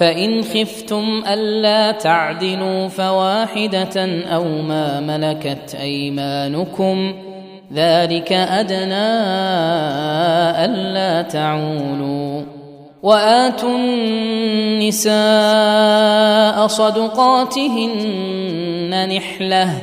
فإن خفتم ألا تعدلوا فواحدة أو ما ملكت أيمانكم ذلك أدنى ألا تعولوا وآتوا النساء صدقاتهن نحلة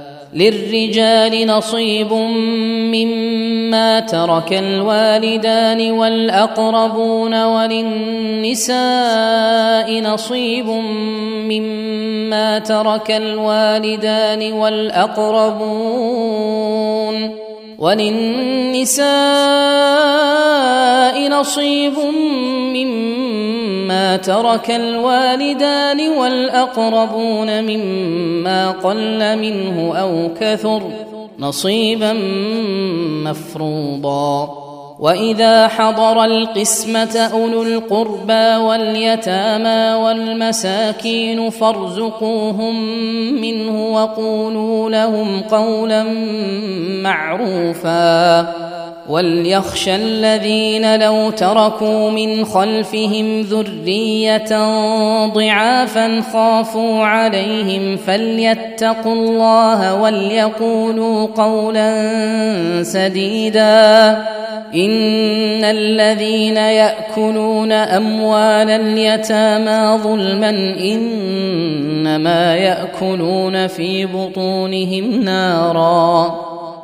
للرجال نصيب مما ترك الوالدان والأقربون وللنساء نصيب مما ترك الوالدان والأقربون وللنساء نصيب مما ترك الوالدان والأقربون مما قل منه أو كثر نصيبا مفروضا واذا حضر القسمه اولو القربى واليتامى والمساكين فارزقوهم منه وقولوا لهم قولا معروفا وليخشى الذين لو تركوا من خلفهم ذريه ضعافا خافوا عليهم فليتقوا الله وليقولوا قولا سديدا ان الذين ياكلون اموال اليتامى ظلما انما ياكلون في بطونهم نارا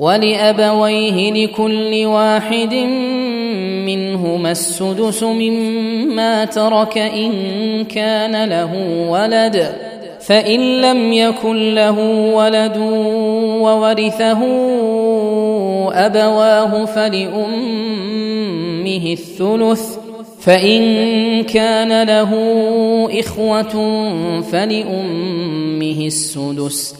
ولأبويه لكل واحد منهما السدس مما ترك إن كان له ولد. فإن لم يكن له ولد وورثه أبواه فلأمه الثلث. فإن كان له إخوة فلأمه السدس.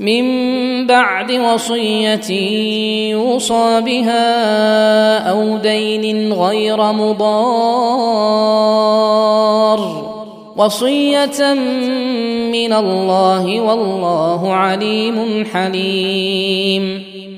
من بعد وصية يوصى بها أو دين غير مضار. وصية من الله والله عليم حليم.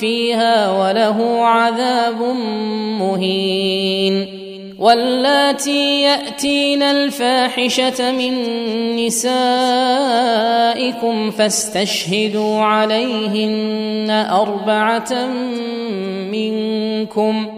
فيها وله عذاب مهين واللاتي يأتين الفاحشة من نسائكم فاستشهدوا عليهن أربعة منكم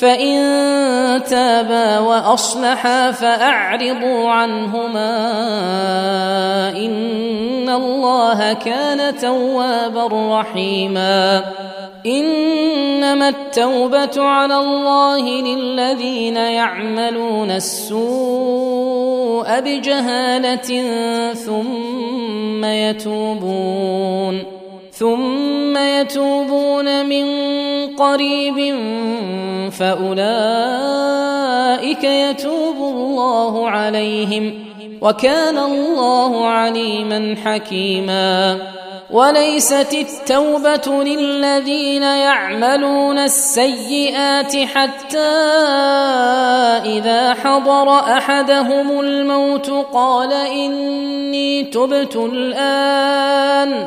فإن تابا وأصلحا فأعرضوا عنهما إن الله كان توابا رحيما. إنما التوبة على الله للذين يعملون السوء بجهالة ثم يتوبون. ثم يتوبون من قريب فأولئك يتوب الله عليهم وكان الله عليما حكيما. وليست التوبة للذين يعملون السيئات حتى إذا حضر أحدهم الموت قال إني تبت الآن.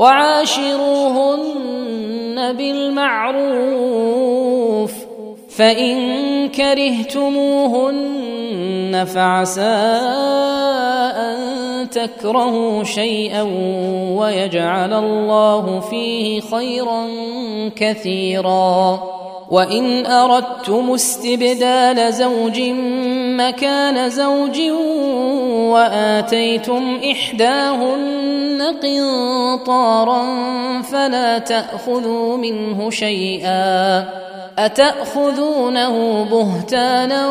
وعاشروهن بالمعروف فإن كرهتموهن فعسى أن تكرهوا شيئا ويجعل الله فيه خيرا كثيرا. وان اردتم استبدال زوج مكان زوج واتيتم احداهن قنطارا فلا تاخذوا منه شيئا اتاخذونه بهتانا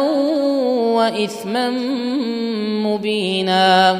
واثما مبينا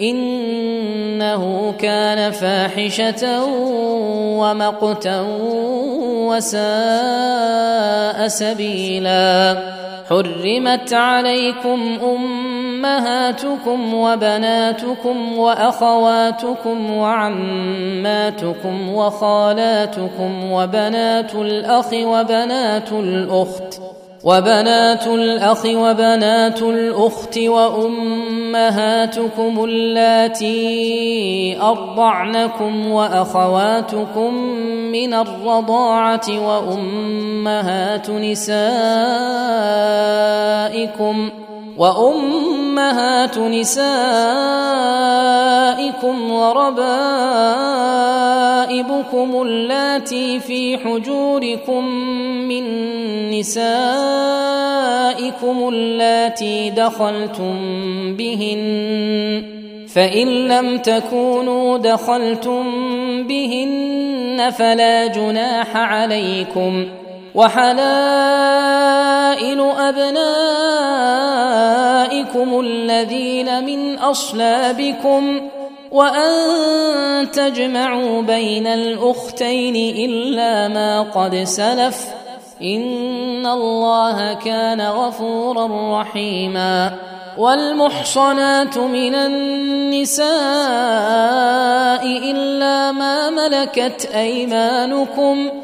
إنه كان فاحشة ومقتا وساء سبيلا. حرمت عليكم أمهاتكم وبناتكم وأخواتكم وعماتكم وخالاتكم وبنات الأخ وبنات الأخت. وبنات الأخ وبنات الأخت وأمهاتكم اللاتي أرضعنكم وأخواتكم من الرضاعة وأمهات نسائكم وأمهات نسائكم وربائبكم اللاتي في حجوركم من نسائكم اللاتي دخلتم بهن فإن لم تكونوا دخلتم بهن فلا جناح عليكم وحلائل أبنائكم الذين من أصلابكم وأن تجمعوا بين الأختين إلا ما قد سلف إن الله كان غفورا رحيما والمحصنات من النساء إلا ما ملكت أيمانكم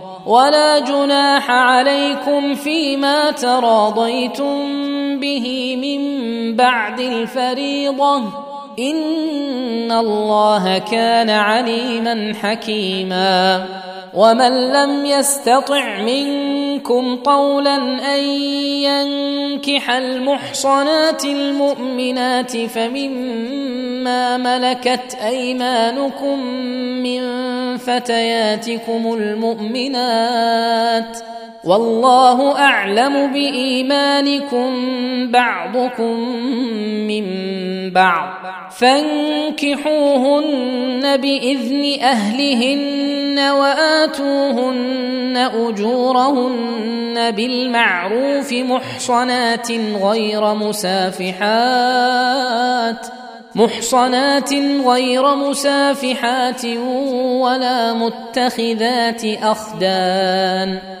ولا جناح عليكم فيما تراضيتم به من بعد الفريضة. إن الله كان عليما حكيما. ومن لم يستطع منكم طولا ان ينكح المحصنات المؤمنات فمما ملكت ايمانكم من فتياتكم المؤمنات والله أعلم بإيمانكم بعضكم من بعض. فانكحوهن بإذن أهلهن وآتوهن أجورهن بالمعروف محصنات غير مسافحات محصنات غير مسافحات ولا متخذات أخدان.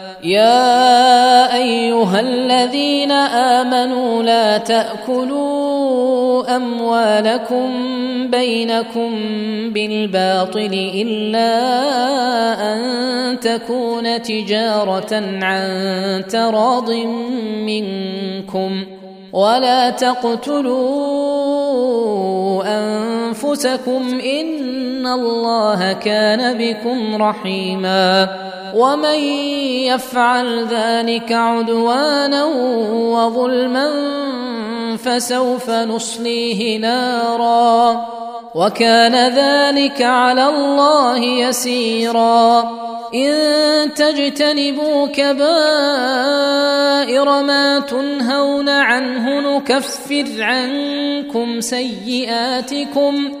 يا أيها الذين آمنوا لا تأكلوا أموالكم بينكم بالباطل إلا أن تكون تجارة عن تراض منكم. ولا تقتلوا أنفسكم إن الله كان بكم رحيما ومن يفعل ذلك عدوانا وظلما فسوف نصليه نارا وكان ذلك على الله يسيرا. إن تجتنبوا كبائر ما تنهون عنه نكفر عنكم سيئاتكم.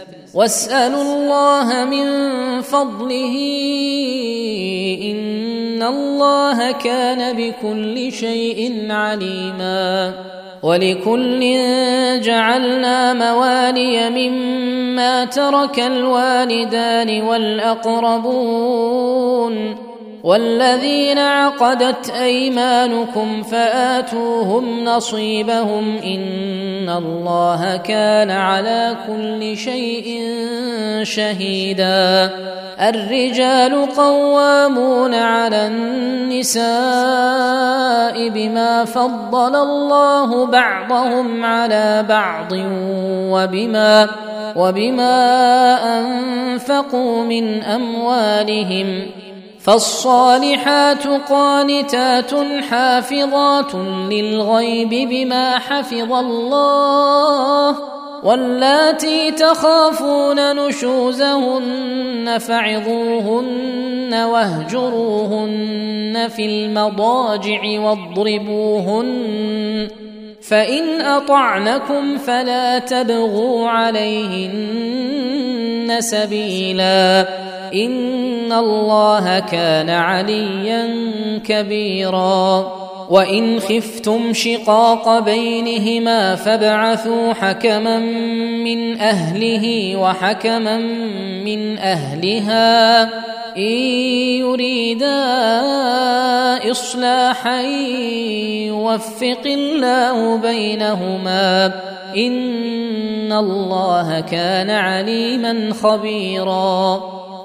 واسألوا الله من فضله إن الله كان بكل شيء عليما ولكل جعلنا موالي مما ترك الوالدان والأقربون والذين عقدت أيمانكم فآتوهم نصيبهم إن الله كان على كل شيء شهيدا. الرجال قوامون على النساء بما فضل الله بعضهم على بعض وبما وبما أنفقوا من أموالهم فالصالحات قانتات حافظات للغيب بما حفظ الله واللاتي تخافون نشوزهن فعظوهن واهجروهن في المضاجع واضربوهن فإن أطعنكم فلا تبغوا عليهن سبيلا ان الله كان عليا كبيرا وان خفتم شقاق بينهما فابعثوا حكما من اهله وحكما من اهلها ان يريدا اصلاحا يوفق الله بينهما ان الله كان عليما خبيرا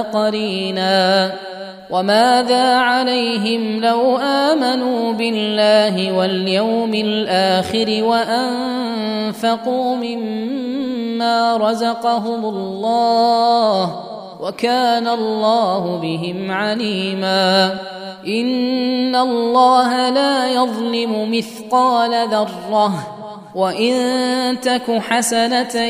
قرينا وماذا عليهم لو آمنوا بالله واليوم الآخر وأنفقوا مما رزقهم الله وكان الله بهم عليما إن الله لا يظلم مثقال ذرة وان تك حسنه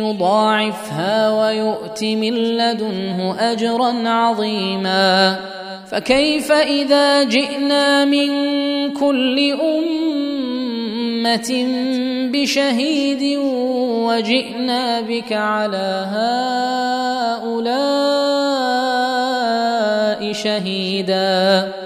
يضاعفها ويؤت من لدنه اجرا عظيما فكيف اذا جئنا من كل امه بشهيد وجئنا بك على هؤلاء شهيدا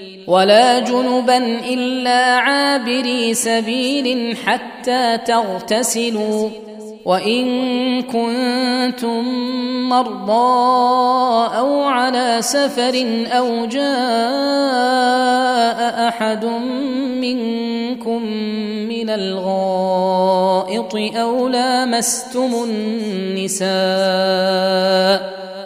ولا جنبا إلا عابري سبيل حتى تغتسلوا. وإن كنتم مرضى أو على سفر أو جاء أحد منكم من الغائط أو لامستم النساء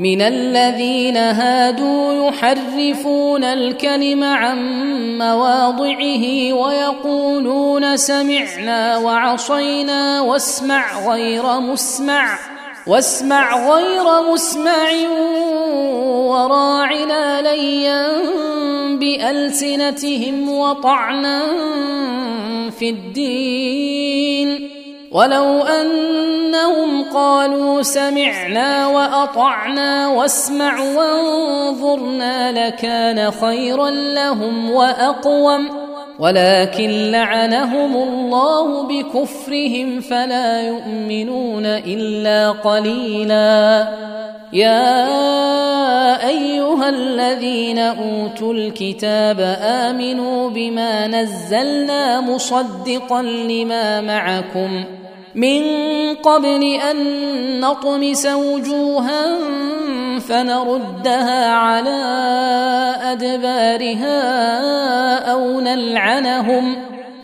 من الذين هادوا يحرفون الكلم عن مواضعه ويقولون سمعنا وعصينا واسمع غير مسمع واسمع غير مسمع وراعنا ليا بألسنتهم وطعنا في الدين. ولو أنهم قالوا سمعنا وأطعنا واسمع وانظرنا لكان خيرا لهم وأقوم. ولكن لعنهم الله بكفرهم فلا يؤمنون إلا قليلا. يا أيها الذين أوتوا الكتاب آمنوا بما نزلنا مصدقا لما معكم. من قبل أن نطمس وجوها فنردها على أدبارها أو نلعنهم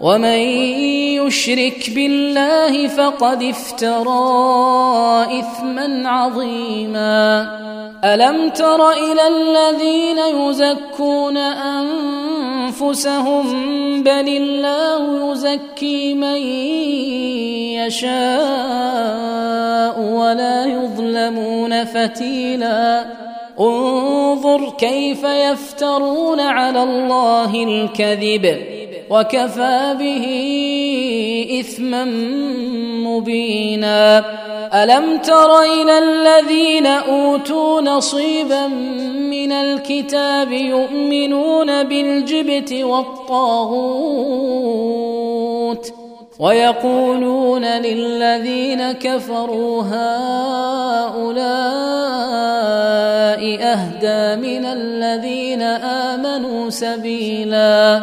ومن يشرك بالله فقد افترى اثما عظيما الم تر إلى الذين يزكون انفسهم بل الله يزكي من يشاء ولا يظلمون فتيلا انظر كيف يفترون على الله الكذب وكفى به إثما مبينا. ألم تر إلى الذين أوتوا نصيبا من الكتاب يؤمنون بالجبت والطاغوت ويقولون للذين كفروا هؤلاء أهدى من الذين آمنوا سبيلا.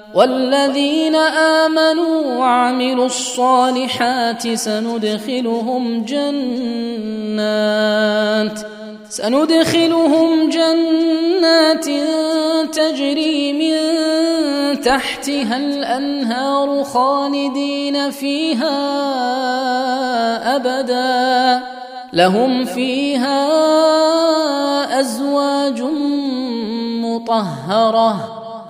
والذين آمنوا وعملوا الصالحات سندخلهم جنات سندخلهم جنات تجري من تحتها الأنهار خالدين فيها أبدا لهم فيها أزواج مطهرة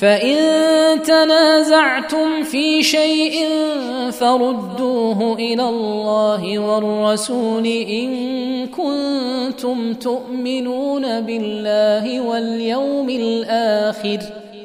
فإن تنازعتم في شيء فردوه إلى الله والرسول إن كنتم تؤمنون بالله واليوم الآخر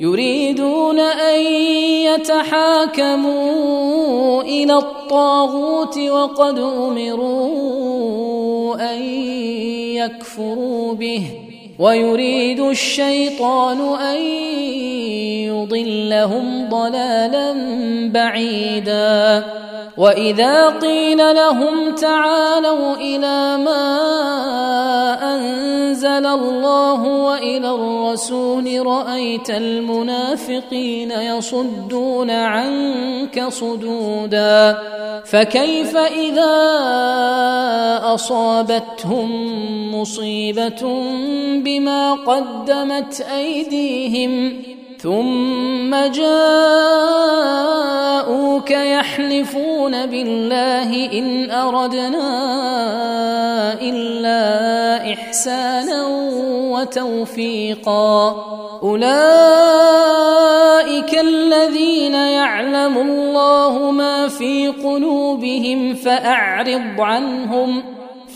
يريدون أن يتحاكموا إلى الطاغوت وقد أمروا أن يكفروا به. ويريد الشيطان أن يضلهم ضلالا بعيدا. وإذا قيل لهم تعالوا إلى ما أنزل الله وإلى الرسول رأيت المنافقين يصدون عنك صدودا. فكيف إذا أصابتهم مصيبة بما قدمت أيديهم ثم جاءوك يحلفون بالله إن أردنا إلا إحسانا وتوفيقا. أولئك الذين يعلم الله ما في قلوبهم فأعرض عنهم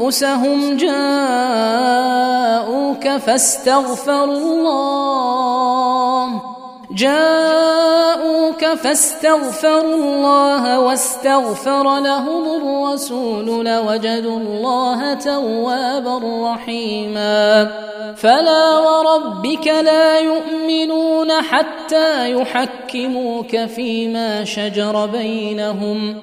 أنفسهم جاءوك فاستغفروا الله. جاءوك فاستغفروا الله واستغفر لهم الرسول لوجدوا الله توابا رحيما. فلا وربك لا يؤمنون حتى يحكموك فيما شجر بينهم.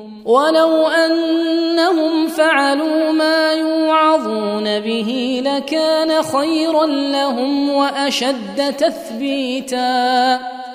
ولو أنهم فعلوا ما يوعظون به لكان خيرا لهم وأشد تثبيتا.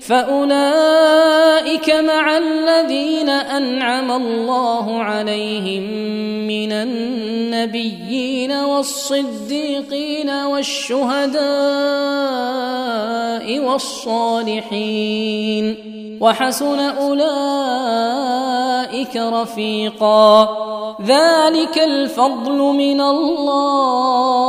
فأولئك مع الذين أنعم الله عليهم من النبيين والصديقين والشهداء والصالحين. وحسن أولئك رفيقا. ذلك الفضل من الله.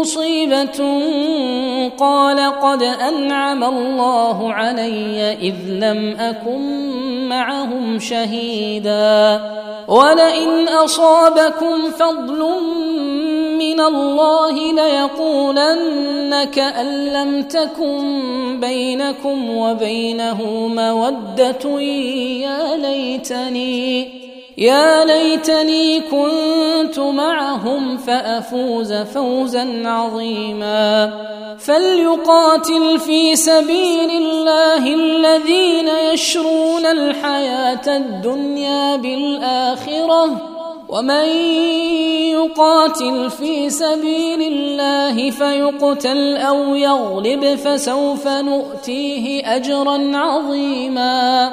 مصيبة قال قد أنعم الله علي إذ لم أكن معهم شهيدا ولئن أصابكم فضل من الله ليقولن كأن لم تكن بينكم وبينه مودة يا ليتني يا ليتني كنت معهم فأفوز فوزا عظيما. فليقاتل في سبيل الله الذين يشرون الحياة الدنيا بالآخرة. ومن يقاتل في سبيل الله فيقتل أو يغلب فسوف نؤتيه أجرا عظيما.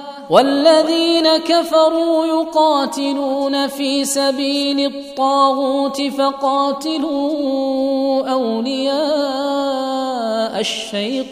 والذين كفروا يقاتلون في سبيل الطاغوت فقاتلوا أولياء الشيطان.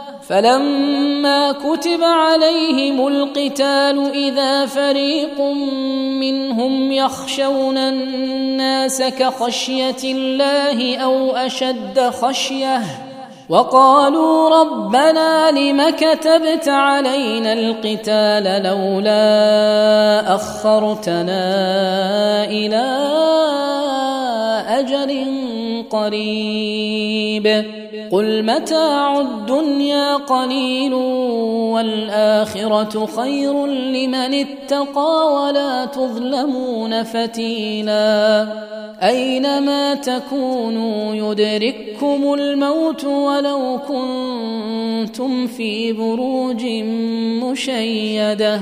فلما كتب عليهم القتال إذا فريق منهم يخشون الناس كخشية الله أو أشد خشية وقالوا ربنا لم كتبت علينا القتال لولا أخرتنا إلى أجل قريب قل متاع الدنيا قليل والاخره خير لمن اتقى ولا تظلمون فتيلا اينما تكونوا يدرككم الموت ولو كنتم في بروج مشيده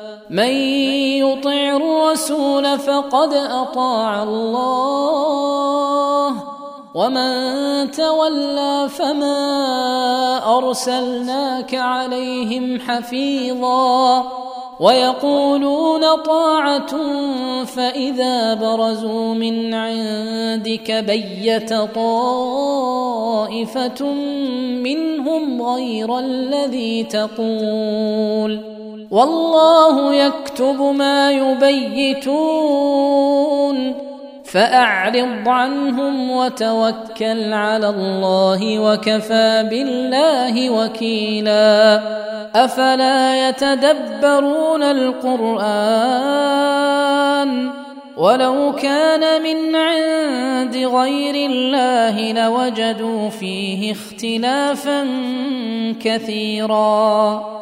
من يطع الرسول فقد أطاع الله. ومن تولى فما أرسلناك عليهم حفيظا. ويقولون طاعة فإذا برزوا من عندك بيت طائفة منهم غير الذي تقول. والله يكتب ما يبيتون. فأعرض عنهم وتوكل على الله وكفى بالله وكيلا. أفلا يتدبرون القرآن؟ ولو كان من عند غير الله لوجدوا فيه اختلافا كثيرا.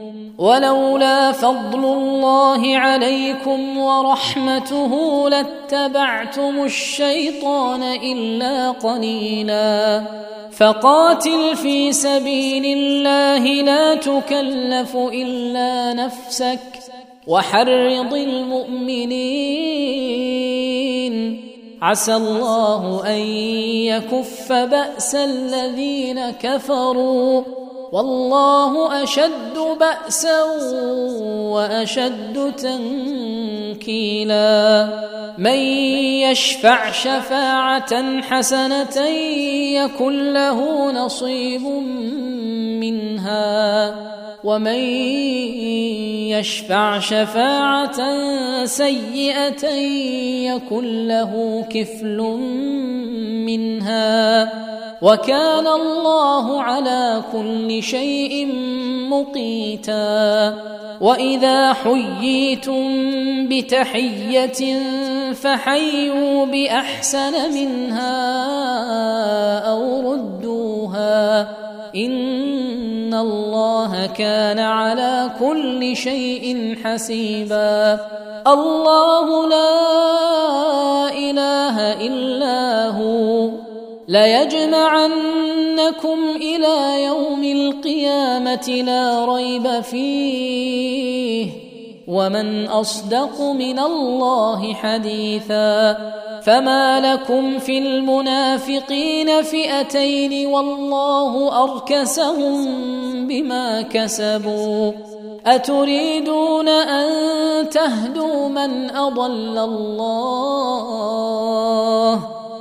ولولا فضل الله عليكم ورحمته لاتبعتم الشيطان إلا قليلا. فقاتل في سبيل الله لا تكلف إلا نفسك وحرض المؤمنين. عسى الله أن يكف بأس الذين كفروا. والله أشد بأسا وأشد تنكيلا. من يشفع شفاعة حسنة يكن له نصيب منها. ومن يشفع شفاعة سيئة يكن له كفل منها. وكان الله على كل شيء مقيتا. وإذا حييتم بتحية فحيوا بأحسن منها أو ردوها. إن الله كان على كل شيء حسيبا. الله لا إله إلا هو. ليجمعنكم إلى يوم القيامة لا ريب فيه ومن أصدق من الله حديثا فما لكم في المنافقين فئتين والله أركسهم بما كسبوا أتريدون أن تهدوا من أضل الله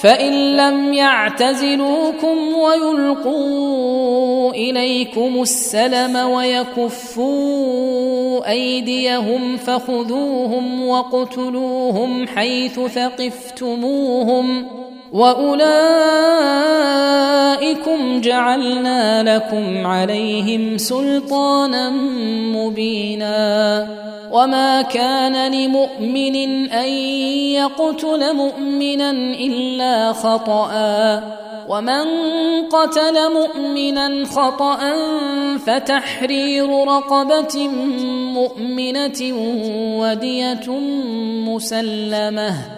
فإن لم يعتزلوكم ويلقوا إليكم السلم ويكفوا أيديهم فخذوهم واقتلوهم حيث ثقفتموهم واولئكم جعلنا لكم عليهم سلطانا مبينا وما كان لمؤمن ان يقتل مؤمنا الا خطأ ومن قتل مؤمنا خطأ فتحرير رقبة مؤمنة ودية مسلمة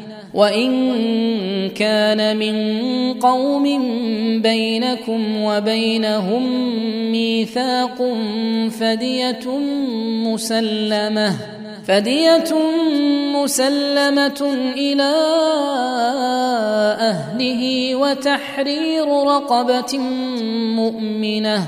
وإن كان من قوم بينكم وبينهم ميثاق فدية مسلمة فدية مسلمة إلى أهله وتحرير رقبة مؤمنة.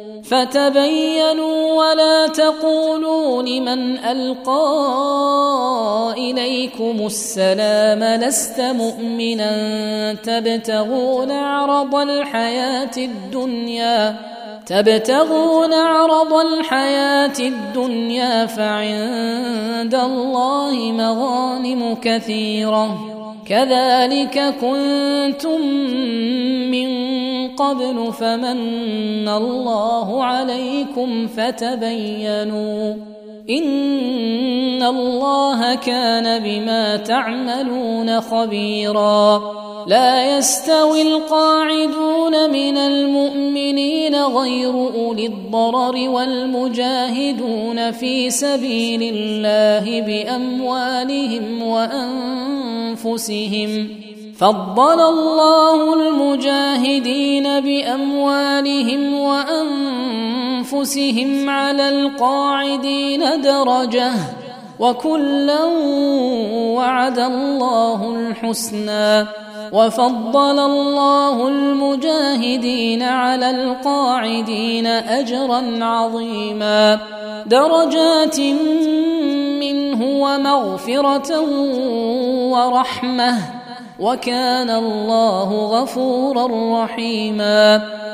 فتبينوا ولا تقولوا لمن ألقى إليكم السلام لست مؤمنا تبتغون عرض الحياة الدنيا تبتغون عرض الحياة الدنيا فعند الله مغانم كثيرة كذلك كنتم من قبل فمن الله عليكم فتبينوا ان الله كان بما تعملون خبيرا. لا يستوي القاعدون من المؤمنين غير اولي الضرر والمجاهدون في سبيل الله باموالهم وانفسهم. فضل الله المجاهدين باموالهم وانفسهم. على القاعدين درجة وكلا وعد الله الحسنى وفضل الله المجاهدين على القاعدين اجرا عظيما درجات منه هو مغفره ورحمة وكان الله غفورا رحيما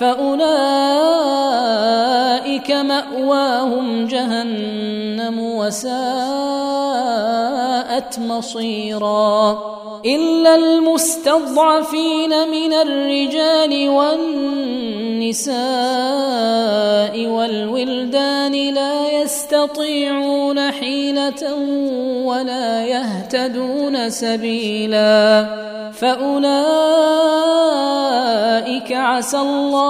فاولئك ماواهم جهنم وساءت مصيرا الا المستضعفين من الرجال والنساء والولدان لا يستطيعون حيله ولا يهتدون سبيلا فاولئك عسى الله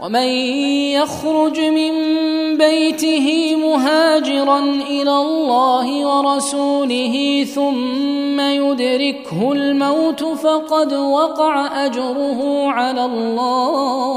ومن يخرج من بيته مهاجرا إلى الله ورسوله ثم يدركه الموت فقد وقع أجره على الله.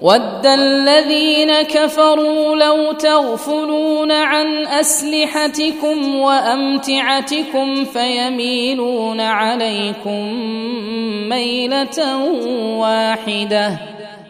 ود الذين كفروا لو تغفلون عن أسلحتكم وأمتعتكم فيميلون عليكم ميلة واحدة.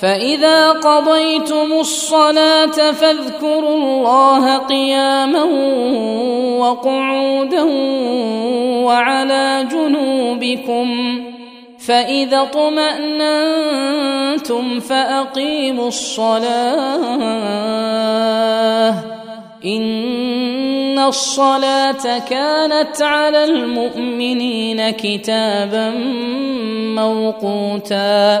فإذا قضيتم الصلاة فاذكروا الله قياما وقعودا وعلى جنوبكم فإذا اطمأننتم فأقيموا الصلاة إن الصلاة كانت على المؤمنين كتابا موقوتا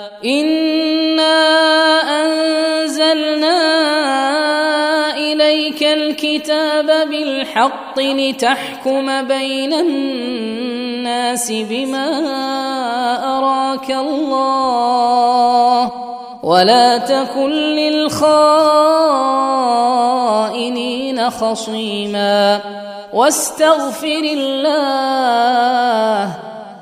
انا انزلنا اليك الكتاب بالحق لتحكم بين الناس بما اراك الله ولا تكن للخائنين خصيما واستغفر الله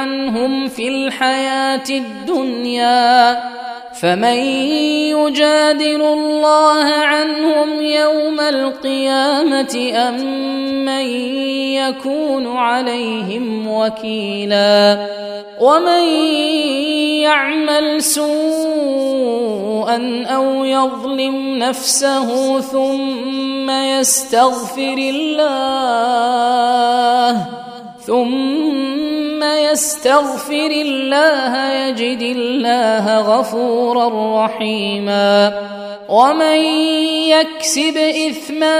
عنهم في الحياة الدنيا فمن يجادل الله عنهم يوم القيامة أم من يكون عليهم وكيلا ومن يعمل سوءا أو يظلم نفسه ثم يستغفر الله ثم يستغفر الله يجد الله غفورا رحيما ومن يكسب اثما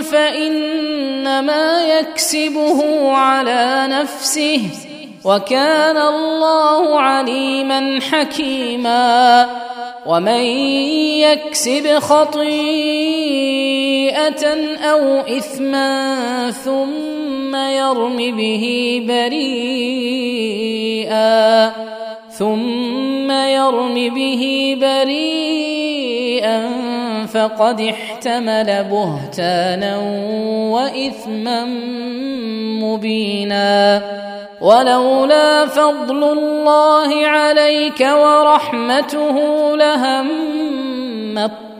فانما يكسبه على نفسه وكان الله عليما حكيما ومن يكسب أو إثما ثم يرم به بريئا ثم يرم به بريئا فقد احتمل بهتانا وإثما مبينا. ولولا فضل الله عليك ورحمته لهم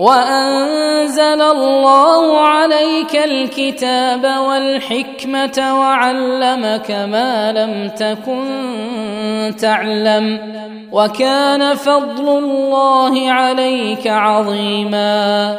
وأنزل الله عليك الكتاب والحكمة وعلمك ما لم تكن تعلم وكان فضل الله عليك عظيما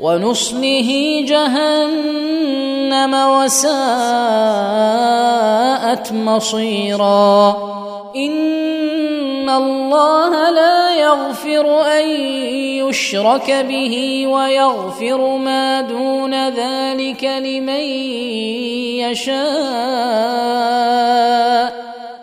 ونصله جهنم وساءت مصيرا. إن الله لا يغفر أن يشرك به ويغفر ما دون ذلك لمن يشاء.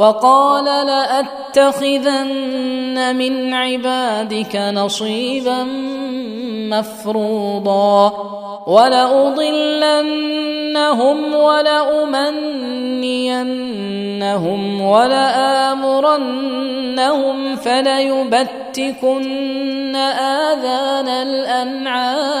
وقال لأتخذن من عبادك نصيبا مفروضا ولأضلنهم ولأمنينهم ولآمرنهم فليبتكن آذان الأنعام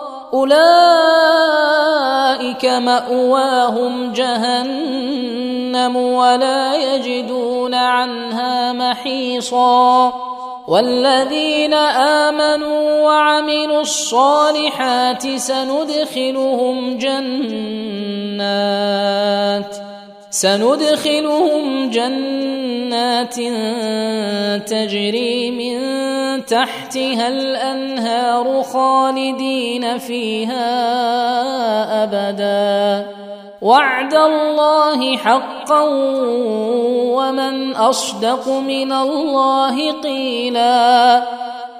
أولئك مأواهم جهنم ولا يجدون عنها محيصا. والذين آمنوا وعملوا الصالحات سندخلهم جنات. سندخلهم جنات تجري من تحتها الأنهار خالدين فيها أبدا. وعد الله حقا ومن أصدق من الله قيلا.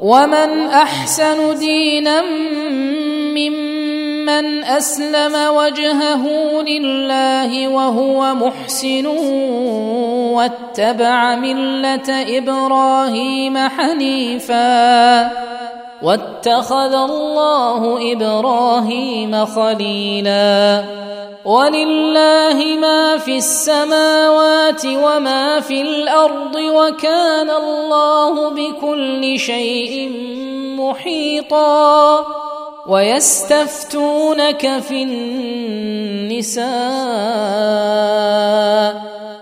ومن أحسن دينا ممن أسلم وجهه لله وهو محسن واتبع ملة إبراهيم حنيفا واتخذ الله إبراهيم خليلا. ولله ما في السماوات وما في الأرض وكان الله بكل شيء محيطا. ويستفتونك في النساء.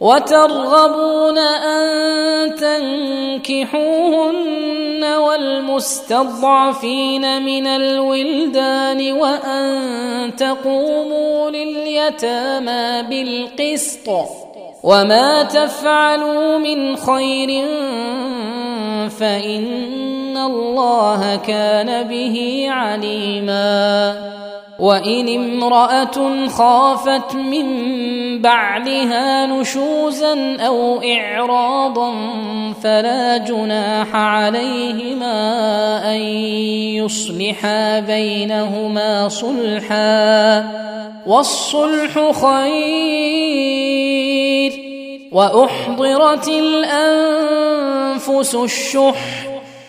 وترغبون أن تنكحوهن والمستضعفين من الولدان وأن تقوموا لليتامى بالقسط وما تفعلوا من خير فإن الله كان به عليما وإن امرأة خافت من بعلها نشوزا أو إعراضا فلا جناح عليهما أن يصلحا بينهما صلحا والصلح خير وأحضرت الأنفس الشح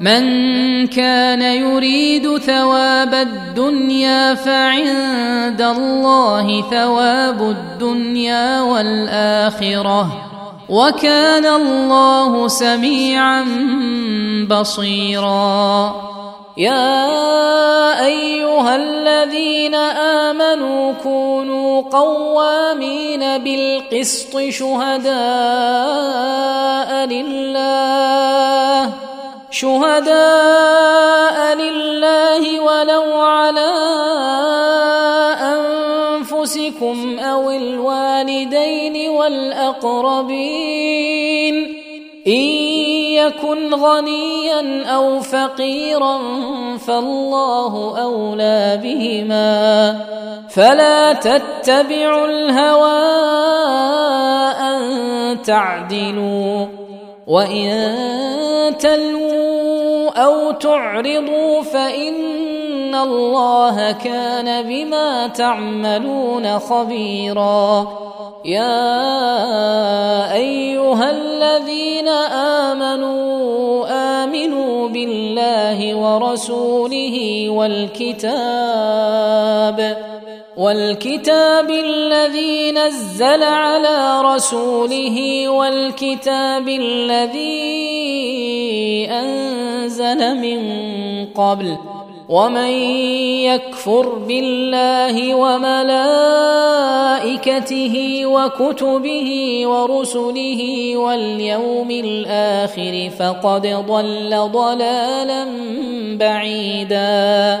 من كان يريد ثواب الدنيا فعند الله ثواب الدنيا والآخرة وكان الله سميعا بصيرا. يا أيها الذين آمنوا كونوا قوامين بالقسط شهداء لله شهداء لله ولو على أنفسكم أو الوالدين والأقربين إن يكن غنيا أو فقيرا فالله أولى بهما فلا تتبعوا الهوى أن تعدلوا وان تلووا أو تعرضوا فان الله كان بما تعملون خبيرا يا ايها الذين امنوا امنوا بالله ورسوله والكتاب والكتاب الذي نزل على رسوله والكتاب الذي أنزل من قبل ومن يكفر بالله وملائكته وكتبه ورسله واليوم الآخر فقد ضل ضلالا بعيدا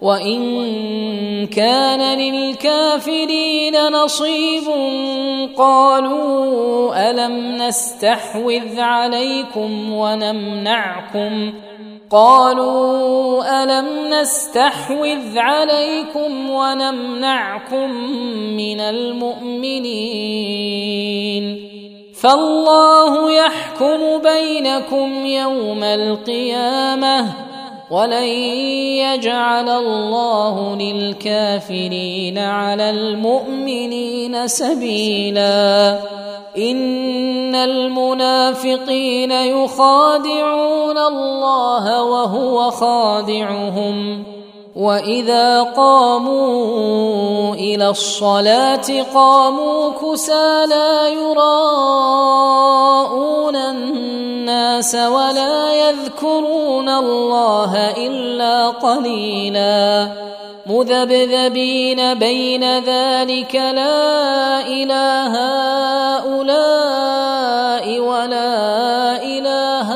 وإن كان للكافرين نصيب قالوا ألم نستحوذ عليكم ونمنعكم قالوا ألم نستحوذ عليكم ونمنعكم من المؤمنين فالله يحكم بينكم يوم القيامة ولن يجعل الله للكافرين على المؤمنين سبيلا ان المنافقين يخادعون الله وهو خادعهم واذا قاموا إلى الصلاه قاموا كسى لا يراءون الناس ولا يذكرون الله الا قليلا مذبذبين بين ذلك لا اله هؤلاء ولا اله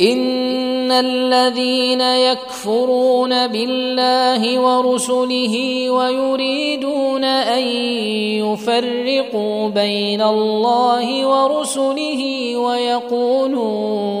ان الذين يكفرون بالله ورسله ويريدون ان يفرقوا بين الله ورسله ويقولون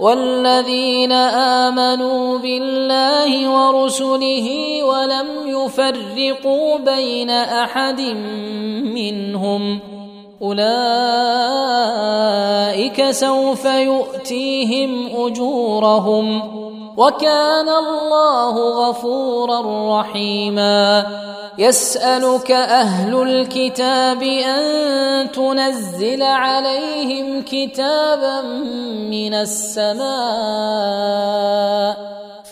والذين امنوا بالله ورسله ولم يفرقوا بين احد منهم اولئك سوف يؤتيهم اجورهم وكان الله غفورا رحيما. يسألك أهل الكتاب أن تنزل عليهم كتابا من السماء.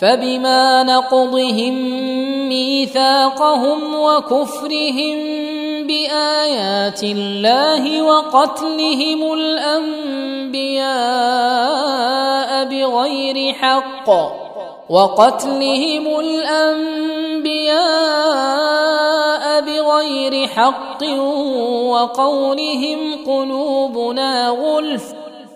فبما نقضهم ميثاقهم وكفرهم بآيات الله وقتلهم الأنبياء بغير حق وقتلهم الأنبياء بغير بغير حق وقولهم قلوبنا غلف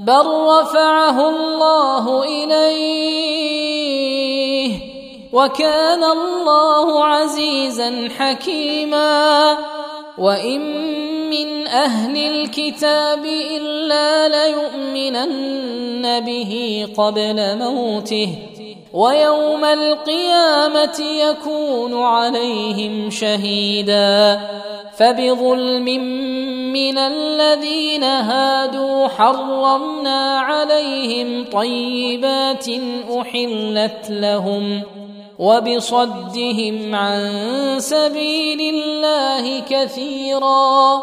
بل رفعه الله اليه وكان الله عزيزا حكيما وان من أهل الكتاب الا ليؤمنن به قبل موته ويوم القيامة يكون عليهم شهيدا. فبظلم من الذين هادوا حرمنا عليهم طيبات أحلت لهم وبصدهم عن سبيل الله كثيرا.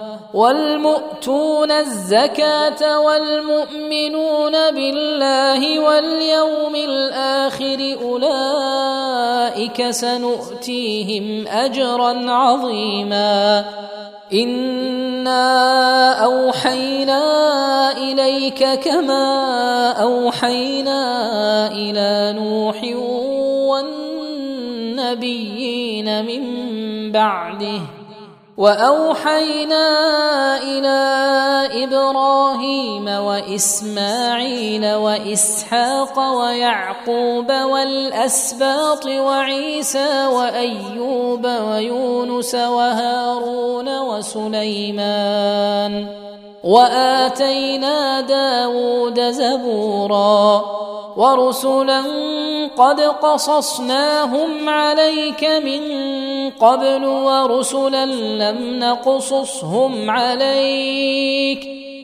والمؤتون الزكاة والمؤمنون بالله واليوم الآخر أولئك سنؤتيهم أجرا عظيما. إنا أوحينا إليك كما أوحينا إلى نوح والنبيين من بعده وأوحينا إلى إبراهيم وإسماعيل وإسحاق ويعقوب والأسباط وعيسى وأيوب ويونس وهارون وسليمان وآتينا داود زبورا ورسلا قد قصصناهم عليك من قبل ورسلا لم نقصصهم عليك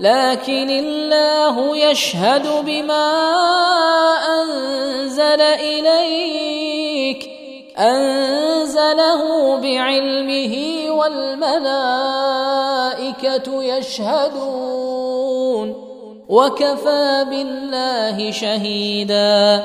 لكن الله يشهد بما أنزل إليك. أنزله بعلمه والملائكة يشهدون. وكفى بالله شهيدا.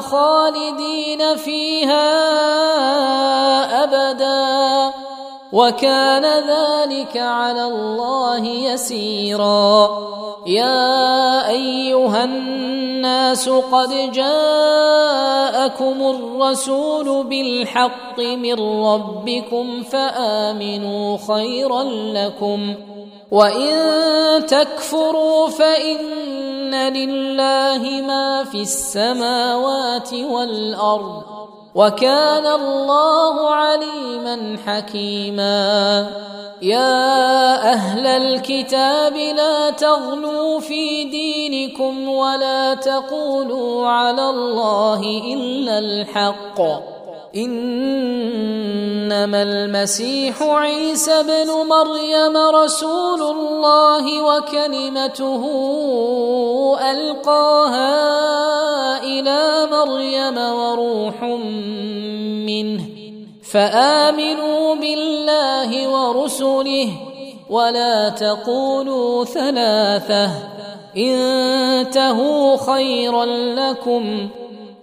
خالدين فيها أبدا. وكان ذلك على الله يسيرا. يا أيها الناس قد جاءكم الرسول بالحق من ربكم فآمنوا خيرا لكم. وان تكفروا فان لله ما في السماوات والارض وكان الله عليما حكيما يا أهل الكتاب لا تغلوا في دينكم ولا تقولوا على الله الا الحق إنما المسيح عيسى ابن مريم رسول الله وكلمته ألقاها إلى مريم وروح منه فآمنوا بالله ورسله ولا تقولوا ثلاثة انتهوا خيرا لكم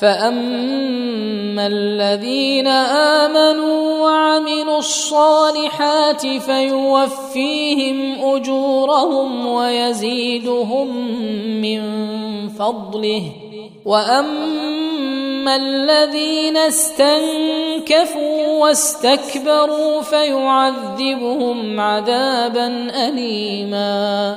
فاما الذين امنوا وعملوا الصالحات فيوفيهم اجورهم ويزيدهم من فضله واما الذين استنكفوا واستكبروا فيعذبهم عذابا اليما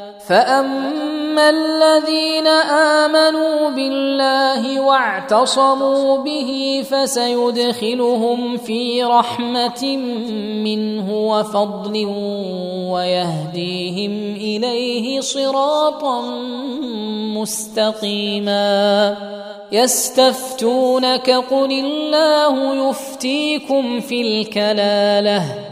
فاما الذين امنوا بالله واعتصموا به فسيدخلهم في رحمه منه وفضل ويهديهم اليه صراطا مستقيما يستفتونك قل الله يفتيكم في الكلاله